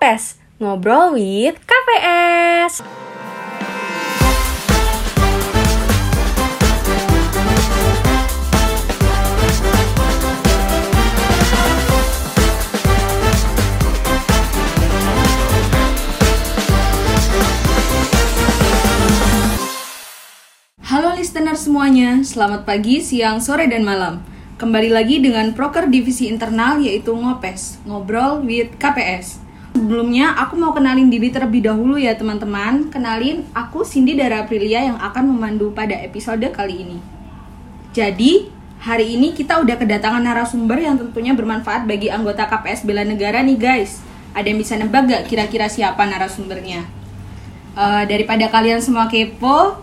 Ngopes, ngobrol with KPS. Halo listener semuanya, selamat pagi, siang, sore, dan malam. Kembali lagi dengan proker divisi internal yaitu Ngopes, Ngobrol with KPS. Sebelumnya, aku mau kenalin diri terlebih dahulu ya teman-teman. Kenalin, aku Cindy Dara Aprilia yang akan memandu pada episode kali ini. Jadi, hari ini kita udah kedatangan narasumber yang tentunya bermanfaat bagi anggota KPS Bela Negara nih guys. Ada yang bisa nebak gak kira-kira siapa narasumbernya? Eh, daripada kalian semua kepo,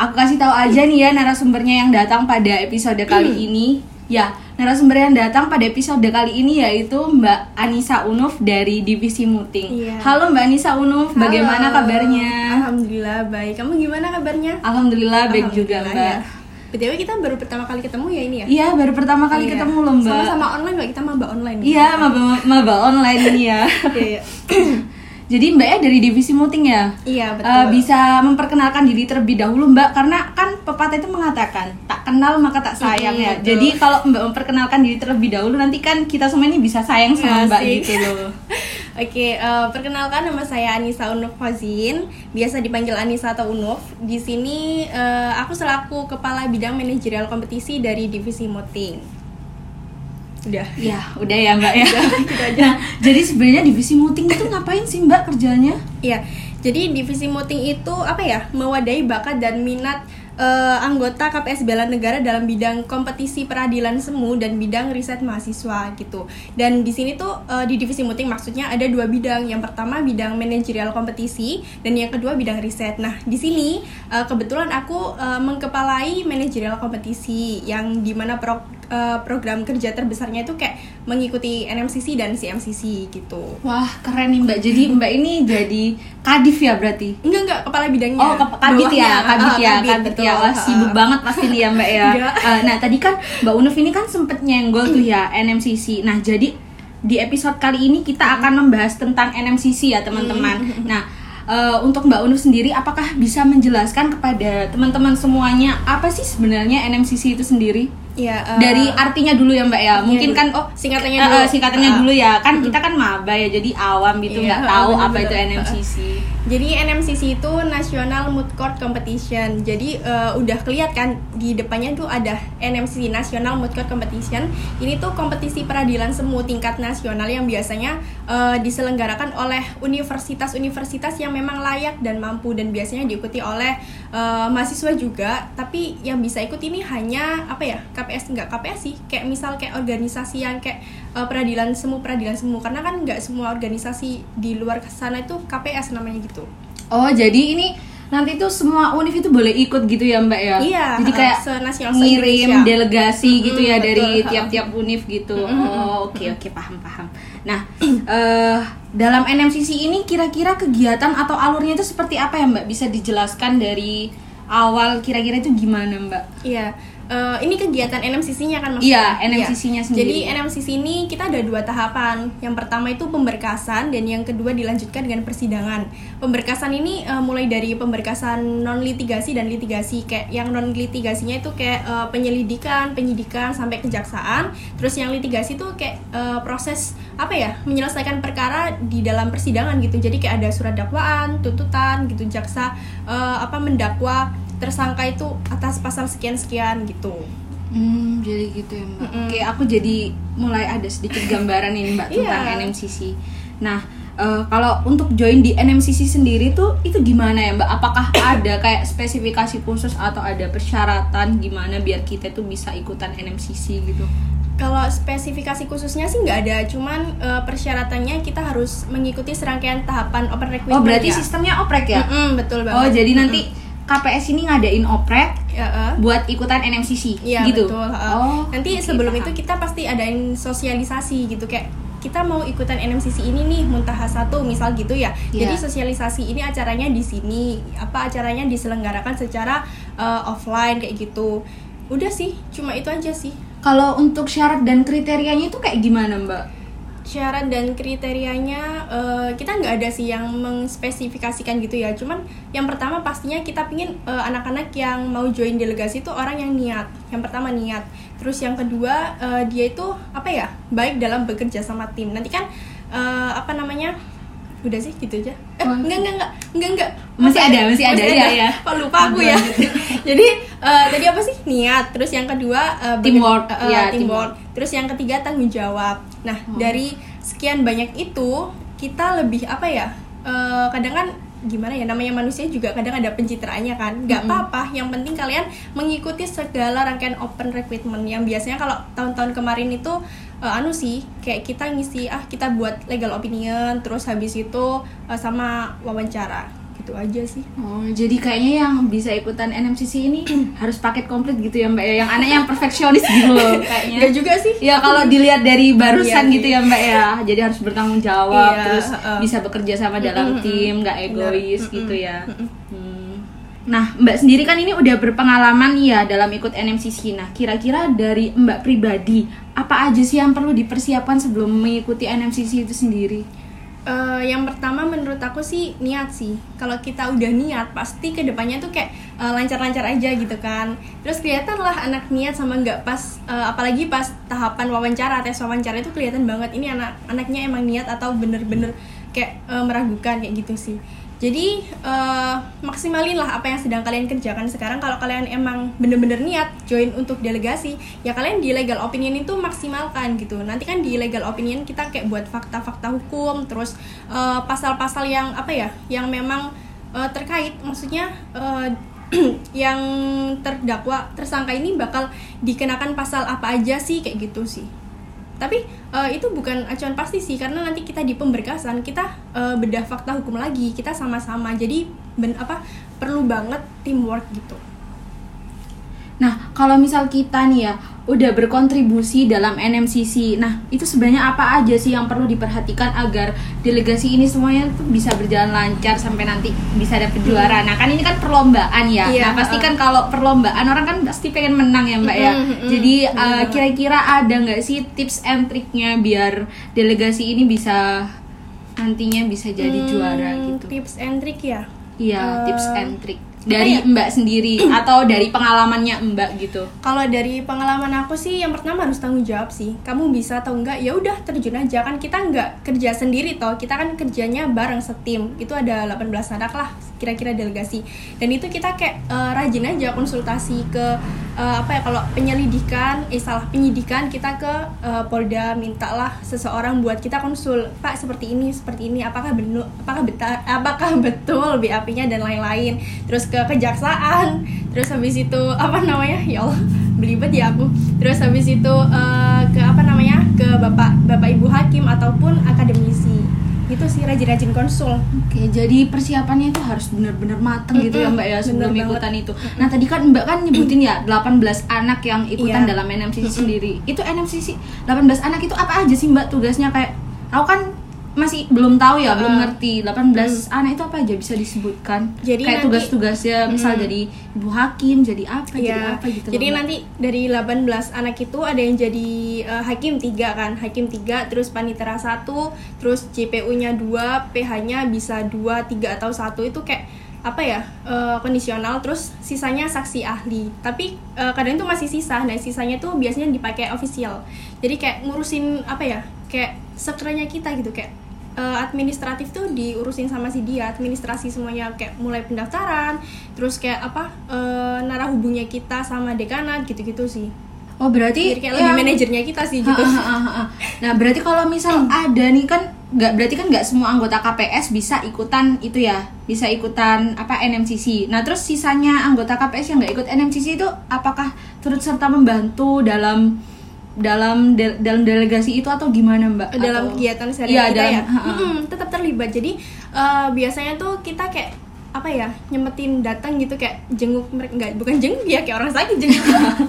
aku kasih tahu aja nih ya narasumbernya yang datang pada episode kali ini. Ya, narasumber yang datang pada episode kali ini yaitu Mbak Anissa Unuf dari Divisi Muting. Iya. Halo Mbak Anissa Unuf, bagaimana Halo. kabarnya? Alhamdulillah baik. Kamu gimana kabarnya? Alhamdulillah baik juga Mbak. ya. BTW kita baru pertama kali ketemu ya ini ya? Iya, baru pertama kali Iya. ketemu loh Mbak. Sama-sama online Mbak, kita maba online. Iya, maba, maba online ini ya. Iya, iya. Jadi Mbak ya dari Divisi Muting ya? Iya, betul. Eh, bisa memperkenalkan diri terlebih dahulu Mbak karena kan pepatah itu mengatakan tak kenal maka tak sayang Mm, ya. betul. Jadi kalau Mbak memperkenalkan diri terlebih dahulu nanti kan kita semua ini bisa sayang sama Mbak Asik. gitu loh. Oke, eh, perkenalkan nama saya Anissa Unuf Fazin, biasa dipanggil Anissa atau Unuf. Di sini eh, aku selaku kepala bidang manajerial kompetisi dari divisi Moting. Udah. Ya, udah ya Mbak ya. gitu aja. Nah, jadi sebenarnya divisi muting itu ngapain sih Mbak kerjanya? Iya, jadi divisi muting itu apa ya? Mewadahi bakat dan minat eh, anggota KPS Bela Negara dalam bidang kompetisi peradilan semu dan bidang riset mahasiswa gitu. Dan di sini tuh eh, di divisi muting maksudnya ada dua bidang. Yang pertama bidang manajerial kompetisi dan yang kedua bidang riset. Nah, di sini eh, kebetulan aku eh, mengkepalai manajerial kompetisi yang di mana pro, eh, program kerja terbesarnya itu kayak mengikuti NMCC dan CMCC gitu. Wah, keren nih Mbak. Jadi Mbak ini jadi kadif ya berarti? Enggak enggak kepala bidangnya. Oh, ke- kabit ya, kabit Ah, ya, kabit, kabit betul. ya. Wah, sibuk Ah. banget pasti nih ya, Mbak ya. Eh, nah, tadi kan Mbak Unuf ini kan sempet nyenggol tuh ya NMCC. Nah, jadi di episode kali ini kita akan membahas tentang NMCC ya, teman-teman. Nah, eh, untuk Mbak Unuf sendiri apakah bisa menjelaskan kepada teman-teman semuanya apa sih sebenarnya NMCC itu sendiri? Iya, eh, Dari artinya dulu ya, Mbak ya. Mungkin dulu. kan Oh, singkatannya Eh, eh, dulu. singkatannya Ah. dulu ya. Kan kita kan maba ya, jadi awam gitu Iya, nggak tahu apa itu NMCC. Jadi NMCC itu National Moot Court Competition. Jadi eh, udah kelihatan kan di depannya tuh ada NMCC National Moot Court Competition. Ini tuh kompetisi peradilan semu tingkat nasional yang biasanya eh, diselenggarakan oleh universitas-universitas yang memang layak dan mampu dan biasanya diikuti oleh eh, mahasiswa juga. Tapi yang bisa ikut ini hanya apa ya? KPS enggak KPS sih. Kayak misal kayak organisasi yang kayak eh, peradilan semu peradilan semu karena kan nggak semua organisasi di luar sana itu KPS namanya gitu. Oh, jadi ini nanti tuh semua univ itu boleh ikut gitu ya, Mbak ya? Iya, Jadi kayak uh, ngirim delegasi Mm-mm, gitu ya betul. dari tiap-tiap univ gitu. Mm-mm, Oh, oke oke paham paham. Nah, eh dalam NMCC ini kira-kira kegiatan atau alurnya itu seperti apa ya, Mbak? Bisa dijelaskan dari awal kira-kira itu gimana, Mbak? Iya. Eh, ini kegiatan NMCC-nya kan Iya, maksudnya? NMCC-nya sendiri. Jadi NMCC ini kita ada dua tahapan. Yang pertama itu pemberkasan dan yang kedua dilanjutkan dengan persidangan. Pemberkasan ini eh, mulai dari pemberkasan non litigasi dan litigasi. Kayak yang non litigasinya itu kayak eh, penyelidikan, penyidikan sampai kejaksaan. Terus yang litigasi itu kayak eh, proses apa ya? menyelesaikan perkara di dalam persidangan gitu. Jadi kayak ada surat dakwaan, tuntutan gitu jaksa eh, apa mendakwa tersangka itu atas pasal sekian-sekian gitu. Hmm, jadi gitu ya mbak. Mm-mm. Oke, aku jadi mulai ada sedikit gambaran ini mbak tentang Iya. NMCC. Nah, eh, kalau untuk join di NMCC sendiri tuh itu gimana ya mbak? Apakah ada kayak spesifikasi khusus atau ada persyaratan gimana biar kita tuh bisa ikutan NMCC gitu? Kalau spesifikasi khususnya sih nggak ada, cuman eh, persyaratannya kita harus mengikuti serangkaian tahapan open Oh, recruitment. berarti ya. sistemnya oprek ya? Mm-mm, betul banget. Oh, jadi Mm-mm. nanti KPS ini ngadain oprek Ya, eh. buat ikutan NMCC Iya gitu. betul. Oh, Nanti oke, sebelum paham. itu kita pasti adain sosialisasi gitu kayak kita mau ikutan NMCC ini nih muntaha satu misal gitu ya. Iya. Jadi sosialisasi ini acaranya di sini, apa acaranya diselenggarakan secara eh, offline kayak gitu. Udah sih, cuma itu aja sih. Kalau untuk syarat dan kriterianya itu kayak gimana mbak? Syarat dan kriterianya eh, kita nggak ada sih yang mengspesifikasikan gitu ya. Cuman yang pertama pastinya kita pingin eh, anak-anak yang mau join delegasi itu orang yang niat. Yang pertama niat. Terus yang kedua eh, dia itu apa ya baik dalam bekerja sama tim. Nanti kan eh, apa namanya udah sih gitu aja. Eh, Oh. enggak enggak enggak enggak enggak. Masih ada, masih ada, iya, iya. oh, lupa aku ya. Jadi eh, tadi apa sih? Niat. Terus yang kedua beker- Teamwork, eh, ya, teamwork. terus yang ketiga tanggung jawab. Nah Oh. dari sekian banyak itu kita lebih apa ya eh, kadang kan gimana ya namanya manusia juga kadang ada pencitraannya kan. Nggak apa-apa yang penting kalian mengikuti segala rangkaian open recruitment yang biasanya kalau tahun-tahun kemarin itu eh, anu sih kayak kita ngisi ah kita buat legal opinion terus habis itu eh, sama wawancara gitu aja sih Oh, jadi kayaknya yang bisa ikutan NMCC ini harus paket komplit gitu ya Mbak ya. Yang anak yang perfeksionis gitu loh kayaknya. Enggak juga sih Ya kalau dilihat dari barusan Iya, gitu ya Mbak ya. Jadi harus bertanggung jawab Iya, terus heeh. bisa bekerja sama dalam Mm-mm, tim, nggak benar. egois Mm-mm, gitu ya. Hmm. Nah, Mbak sendiri kan ini udah berpengalaman ya dalam ikut NMCC. Nah, kira-kira dari Mbak pribadi, apa aja sih yang perlu dipersiapkan sebelum mengikuti NMCC itu sendiri? Eh, yang pertama menurut aku sih niat sih. Kalau kita udah niat, pasti ke depannya tuh kayak eh, lancar-lancar aja gitu kan. Terus kelihatan lah anak niat sama nggak pas, eh, apalagi pas tahapan wawancara, tes wawancara itu kelihatan banget ini anak anaknya emang niat atau bener-bener kayak eh, meragukan kayak gitu sih. Jadi eh, maksimalin lah apa yang sedang kalian kerjakan sekarang. Kalau kalian emang bener-bener niat join untuk delegasi, ya kalian di legal opinion itu maksimalkan gitu. Nanti kan di legal opinion kita kayak buat fakta-fakta hukum, terus eh, pasal-pasal yang apa ya, yang memang eh, terkait, maksudnya eh, yang terdakwa tersangka ini bakal dikenakan pasal apa aja sih kayak gitu sih tapi eh, itu bukan acuan pasti sih karena nanti kita di pemberkasan kita eh, bedah fakta hukum lagi kita sama-sama. Jadi ben apa perlu banget teamwork gitu Nah, kalau misal kita nih ya udah berkontribusi dalam NMCC, nah itu sebenarnya apa aja sih yang perlu diperhatikan agar delegasi ini semuanya tuh bisa berjalan lancar sampai nanti bisa dapet juara. Nah, kan ini kan perlombaan ya. Iya, nah, pasti uh. kan kalau perlombaan orang kan pasti pengen menang ya, Mbak ya. Mm-mm, mm-mm. Jadi uh, kira-kira ada nggak sih tips and triknya biar delegasi ini bisa nantinya bisa jadi Hmm, juara gitu? tips and trick ya Iya, Eh, tips and trick dari ya? Mbak sendiri atau dari pengalamannya Mbak gitu. Kalau dari pengalaman aku sih yang pertama harus tanggung jawab sih. Kamu bisa atau enggak ya udah terjun aja kan kita enggak kerja sendiri toh. Kita kan kerjanya bareng setim. Itu ada 18 anak lah kira-kira delegasi. Dan itu kita kayak eh, rajin aja konsultasi ke eh, apa ya kalau penyelidikan eh salah penyidikan kita ke eh, Polda mintalah seseorang buat kita konsul. Pak seperti ini, seperti ini apakah benar apakah betul apakah betul BAP-nya dan lain-lain. Terus ke kejaksaan terus habis itu apa namanya ya Allah belibet ya aku terus habis itu eh, ke apa namanya ke bapak bapak ibu hakim ataupun akademisi itu sih rajin-rajin konsul Oke, jadi persiapannya itu harus benar-benar mateng gitu ya Mbak ya sebelum bener ikutan itu. Nah, tadi kan Mbak kan nyebutin ya 18 anak yang ikutan Iya. dalam NMCC sendiri. Itu NMCC 18 anak itu apa aja sih Mbak tugasnya kayak aku kan masih belum tahu ya, belum Uh, ngerti 18 anak itu apa aja bisa disebutkan. Jadi kayak tugas-tugasnya misal Mm. jadi ibu hakim, jadi apa, jadi Ya, apa gitu. jadi loh, nanti dari 18 anak itu ada yang jadi eh, hakim tiga kan, hakim tiga, terus panitera satu, terus JPU-nya dua, PH-nya bisa dua, tiga atau satu itu kayak apa ya eh, kondisional, terus sisanya saksi ahli. Tapi eh, kadang itu masih sisa, nah sisanya tuh biasanya dipakai official. Jadi kayak ngurusin apa ya, kayak sekeranya kita gitu kayak eh, administratif tuh diurusin sama si dia administrasi semuanya kayak mulai pendaftaran terus kayak apa eh, narah hubungnya kita sama dekanat gitu-gitu sih Oh, berarti jadi kayak lebih yang- manajernya kita sih gitu Ha, ha, ha, ha, ha. Nah berarti kalau misal ada nih kan nggak berarti kan nggak semua anggota KPS bisa ikutan itu ya bisa ikutan apa NMCC. Nah terus sisanya anggota KPS yang nggak ikut NMCC itu apakah turut serta membantu dalam dalam de- dalam delegasi itu atau gimana Mbak? dalam Atau- kegiatan sehari Iya, kita dalam- ya ha. Mm-mm, tetap terlibat jadi eh, biasanya tuh kita kayak apa ya nyemetin datang gitu kayak jenguk mereka nggak bukan jenguk ya kayak orang sakit jenguk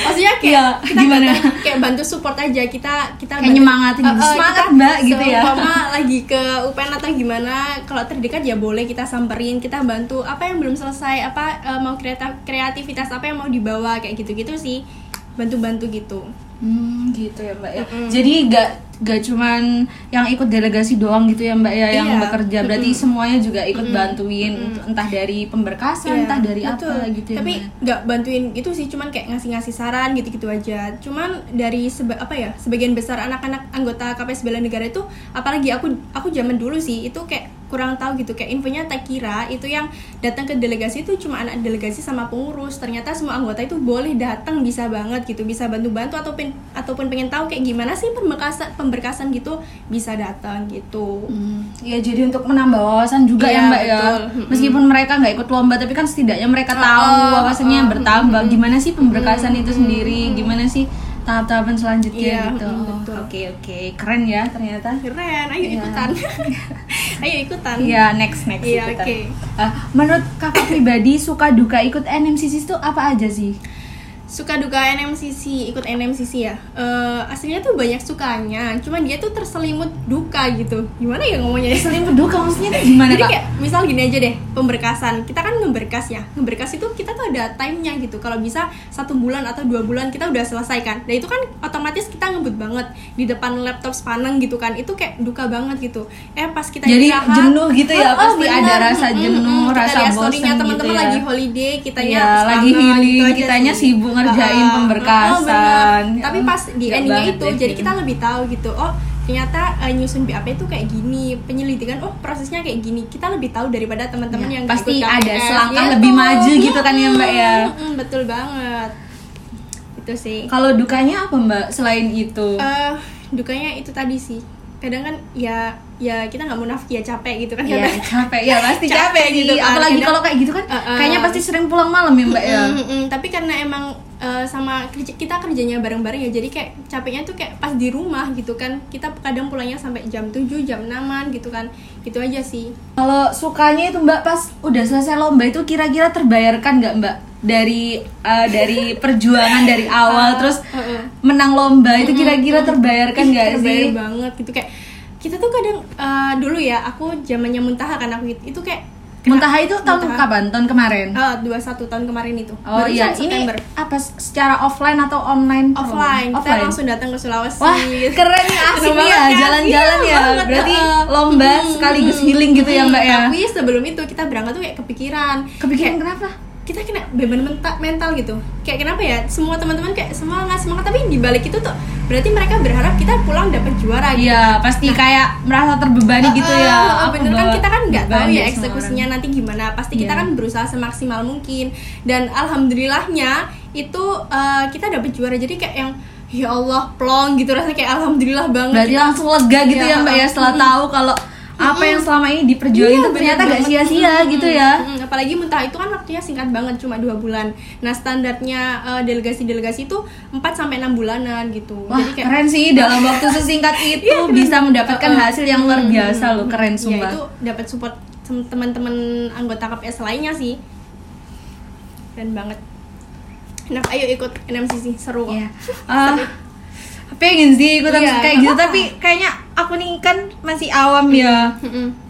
maksudnya kayak Iya, kita gimana? kayak bantu support aja kita kita Kayak nyemangatin gitu, "Semangat, Mbak," gitu ya. seumpama lagi ke UPN atau gimana kalau terdekat ya boleh kita samperin kita bantu apa yang belum selesai apa eh, mau kreatif kreativitas apa yang mau dibawa kayak gitu gitu sih bantu bantu gitu Hmm, gitu ya mbak ya. Jadi gak gak cuman yang ikut delegasi doang gitu ya mbak ya yang Iya. bekerja. Berarti semuanya juga ikut bantuin entah dari pemberkasan, Iya, entah dari betul. apa gitu ya. Tapi Mbak ya. nggak bantuin itu sih, cuman kayak ngasih-ngasih saran gitu-gitu aja. Cuman dari seba apa ya, sebagian besar anak-anak anggota KPS Bela Negara itu, apalagi aku aku zaman dulu sih, itu kayak kurang tahu gitu kayak infonya tak kira itu yang datang ke delegasi itu cuma anak delegasi sama pengurus ternyata semua anggota itu boleh datang bisa banget gitu bisa bantu-bantu ataupun ataupun pengen tahu kayak gimana sih pemberkasan pemberkasan gitu bisa datang gitu. Hmm, ya jadi untuk menambah wawasan juga Iya, ya mbak ya. betul. Mm-mm. meskipun mereka nggak ikut lomba tapi kan setidaknya mereka tahu Oh, wawasannya oh, bertambah. Gimana sih pemberkasan itu sendiri? Gimana sih tahap-tahapan selanjutnya Iya, gitu? mm, betul. oke oke. Keren ya ternyata. Keren. Ayo Iya. ikutan. Ayo ikutan. Iya next next Iya, ikutan. oke. Ah, menurut kakak pribadi suka duka ikut NMCC itu apa aja sih suka duka NMCC ikut NMCC ya. Eh, aslinya tuh banyak sukanya cuman dia tuh terselimut duka gitu. Gimana ya ngomongnya? Ya? selimut duka maksudnya tuh gimana Jadi kayak misal gini aja deh pemberkasan. Kita kan ngeberkas ya. Ngeberkas itu kita tuh ada timenya gitu. Kalau bisa satu bulan atau dua bulan kita udah selesai kan. Dan itu kan otomatis kita ngebut banget. Di depan laptop sepaneng gitu kan itu kayak duka banget gitu. Eh pas kita Jadi istirahat, jenuh gitu ya, oh, pasti bener. ada rasa mm, jenuh, mm. Kita rasa bosen story-nya gitu teman-teman ya. lagi holiday kitanya Iya, lagi healing, gitu kitanya sibuk ngerjain Heeh. pemberkasan. Oh, bener. tapi Ya, pas di endingnya itu deh. jadi kita lebih tahu gitu oh ternyata eh, nyusun BAP itu kayak gini penyelidikan oh prosesnya kayak gini kita lebih tahu daripada teman-teman Ya, yang pasti ikut ada selangkah gitu. lebih maju gitu kan ya, Mbak, ya? Betul banget itu sih kalau dukanya apa mbak selain itu eh dukanya itu tadi sih kadang kan ya ya kita nggak munafik ya capek gitu kan Iya kadang. capek ya pasti capek, Capek gitu kan, apalagi kalau kayak gitu kan Uh-uh. kayaknya pasti sering pulang malam ya mbak ya Mm, mm, mm. tapi karena emang eh, sama kerja kita kerjanya bareng-bareng ya. Jadi kayak capeknya tuh kayak pas di rumah gitu kan. Kita kadang pulangnya sampai jam 7 jam 6 gitu kan. Itu aja sih. Kalau sukanya itu mbak pas udah selesai lomba itu kira-kira terbayarkan nggak mbak? Dari eh, dari perjuangan dari awal terus uh-uh. menang lomba itu kira-kira terbayarkan nggak terbayar sih banget gitu. Kayak kita tuh kadang eh, dulu ya aku zamannya muntaha kan aku itu kayak Muntaha itu tahun Muntaha. kapan? Tahun kemarin? eh, 21 tahun kemarin itu Oh Barusan iya, ini apa secara offline atau online? offline. kita Offline. langsung datang ke Sulawesi Wah, keren nih asik ya, kan? jalan-jalan Iya, ya. banget, Berarti lomba Hmm, sekaligus healing gitu ya. Mbak ya? Tapi sebelum itu kita berangkat tuh kayak kepikiran. Kepikiran Kayak kenapa? Kita kena beban mental, mental gitu. Kayak kenapa ya? Semua teman-teman kayak semangat semangat tapi di balik itu tuh berarti mereka berharap kita pulang dapat juara gitu. Iya, pasti kayak merasa terbebani gitu ya. Ah, Aku bener kan kita kan nggak tahu ya ya eksekusinya nanti gimana pasti kita Iya. kan berusaha semaksimal mungkin dan alhamdulillahnya itu eh, kita dapet juara jadi kayak yang ya Allah plong gitu rasanya kayak alhamdulillah banget Berarti kita- langsung lega gitu Iya, ya Mbak ya setelah tahu kalau apa yang selama ini diperjuangin Iya, ternyata gak sia-sia gitu ya. apalagi muntah itu kan waktunya singkat banget cuma dua bulan. Nah standarnya eh, delegasi-delegasi itu 4 sampai enam bulanan gitu. Wah, jadi kayak keren sih dalam waktu sesingkat itu Iya, bisa mendapatkan Uh-uh. hasil yang luar biasa hmm, loh, keren ya sumpah. itu dapat support tem- teman-teman anggota KPS lainnya sih. Keren banget. Nah ayo ikut NMCC seru kok. Iya. Ah, pengen sih? Ikutan Iya, kayak gitu. apa-apa. tapi kayaknya aku nih kan masih awam ya.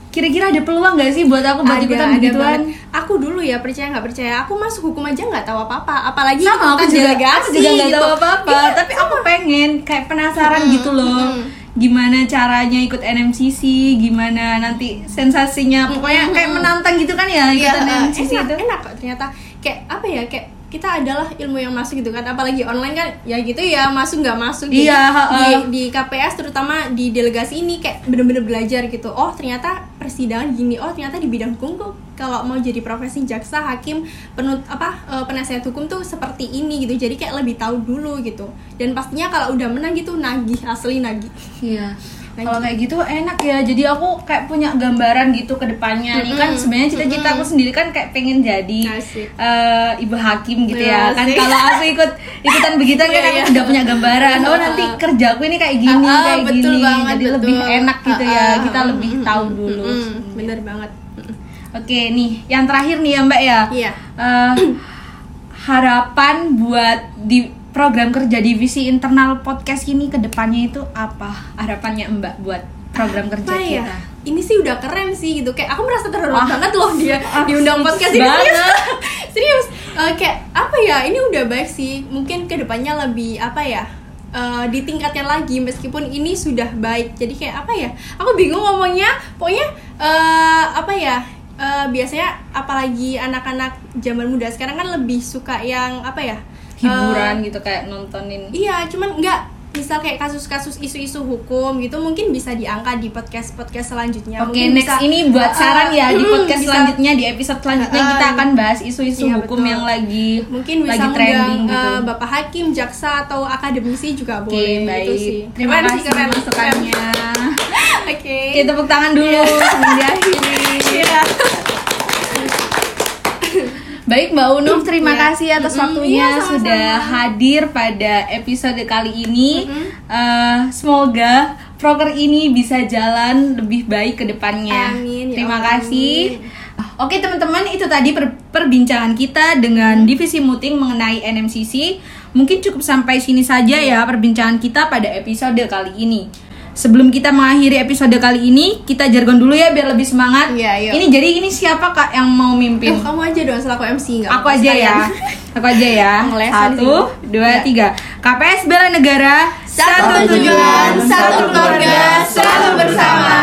Kira-kira ada peluang gak sih buat aku buat ada ikutan ada begituan? banget. aku dulu ya percaya nggak percaya aku masuk hukum aja nggak tahu apa apa apalagi Sama aku juga, delegasi aku juga gak gitu. tahu apa-apa. Iya, Tapi aku pengen, kayak penasaran Mm-mm, gitu loh. mm-mm. Gimana caranya ikut NMCC, gimana nanti sensasinya? Pokoknya kayak menantang gitu kan ya Iya, ikutan eh, NMCC enak, itu. enak kok ternyata. Kayak apa ya kayak kita adalah ilmu yang masuk gitu kan. Apalagi online kan ya gitu ya masuk nggak masuk Iya, di, heeh. di KPS terutama di delegasi ini kayak bener-bener belajar gitu. Oh ternyata persidangan gini. Oh ternyata di bidang hukum tuh kalau mau jadi profesi jaksa hakim penut apa eh, penasehat hukum tuh seperti ini gitu. Jadi kayak lebih tahu dulu gitu. Dan pastinya kalau udah menang gitu nagih asli nagih. Iya. Kalau kayak gitu enak ya. Jadi aku kayak punya gambaran gitu ke depannya. Nih kan Mm-mm. sebenarnya cita-cita aku sendiri kan kayak pengen jadi Asik. eh, ibu hakim gitu ya. Iya, Kan kalau aku ikut ikutan begituan kan Iya, aku iya. udah punya gambaran. Oh nanti Ah. kerjaku ini kayak gini, Ah, ah, kayak betul gini. banget, jadi betul. lebih enak gitu Ah, ya. ah, Kita mm, lebih mm, tahu mm, dulu. mm, mm, bener banget Mm. Oke nih, yang terakhir nih ya Mbak ya. Iya. Eh, harapan buat di program kerja divisi internal podcast ini ke depannya itu apa? Harapannya Mbak buat program kerja apa ya? kita? ini sih udah keren sih gitu. Kayak aku merasa terhormat Wah. banget loh dia Ah, diundang podcast ini. serius serius. Eh, kayak apa ya? Ini udah baik sih. Mungkin ke depannya lebih apa ya? Eh, ditingkatkan lagi meskipun ini sudah baik. Jadi kayak apa ya? Aku bingung ngomongnya. Pokoknya eh, apa ya? Eh, biasanya apalagi anak-anak zaman muda sekarang kan lebih suka yang apa ya eh, hiburan gitu kayak nontonin Iya, cuman nggak misal kayak kasus-kasus isu-isu hukum gitu mungkin bisa diangkat di podcast podcast selanjutnya. Oke, Mungkin next bisa- ini buat saran ya di Hmm, podcast bisa- selanjutnya di episode selanjutnya Uh, kita akan bahas isu-isu iya, hukum betul. yang lagi mungkin bisa lagi trending gitu. eh, bapak hakim, jaksa atau akademisi juga Oke, boleh baik. gitu sih. Terima Keren kasih sih, keren. masukannya. Oke. Oke, tepuk tangan dulu sebelum diakhiri. Iya. Baik Mbak Unuf, terima Iya. kasih atas waktunya iya, sama-sama. sudah hadir pada episode kali ini. Mm-mm. Eh, semoga proker ini bisa jalan lebih baik ke depannya. Amin, ya terima Allah, kasih. Oke teman-teman, itu tadi per- perbincangan kita dengan divisi muting mengenai NMCC. Mungkin cukup sampai sini saja ya perbincangan kita pada episode kali ini. Sebelum kita mengakhiri episode kali ini, kita jargon dulu ya biar lebih semangat. Iya, yuk. Ini jadi ini siapa kak yang mau mimpin? Oh, kamu aja dong selaku MC nggak? Aku apa-apa aja ya. Aku aja ya. Satu, dua, Ya. tiga. KPS Bela Negara. Satu tujuan, satu keluarga, selalu bersama.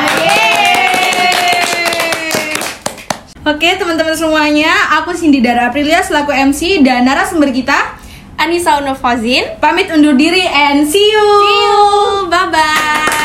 Oke teman-teman semuanya, aku Cindy Dara Aprilia selaku MC dan narasumber kita Anissa Unofazin. pamit undur diri and see you. See you. Bye bye.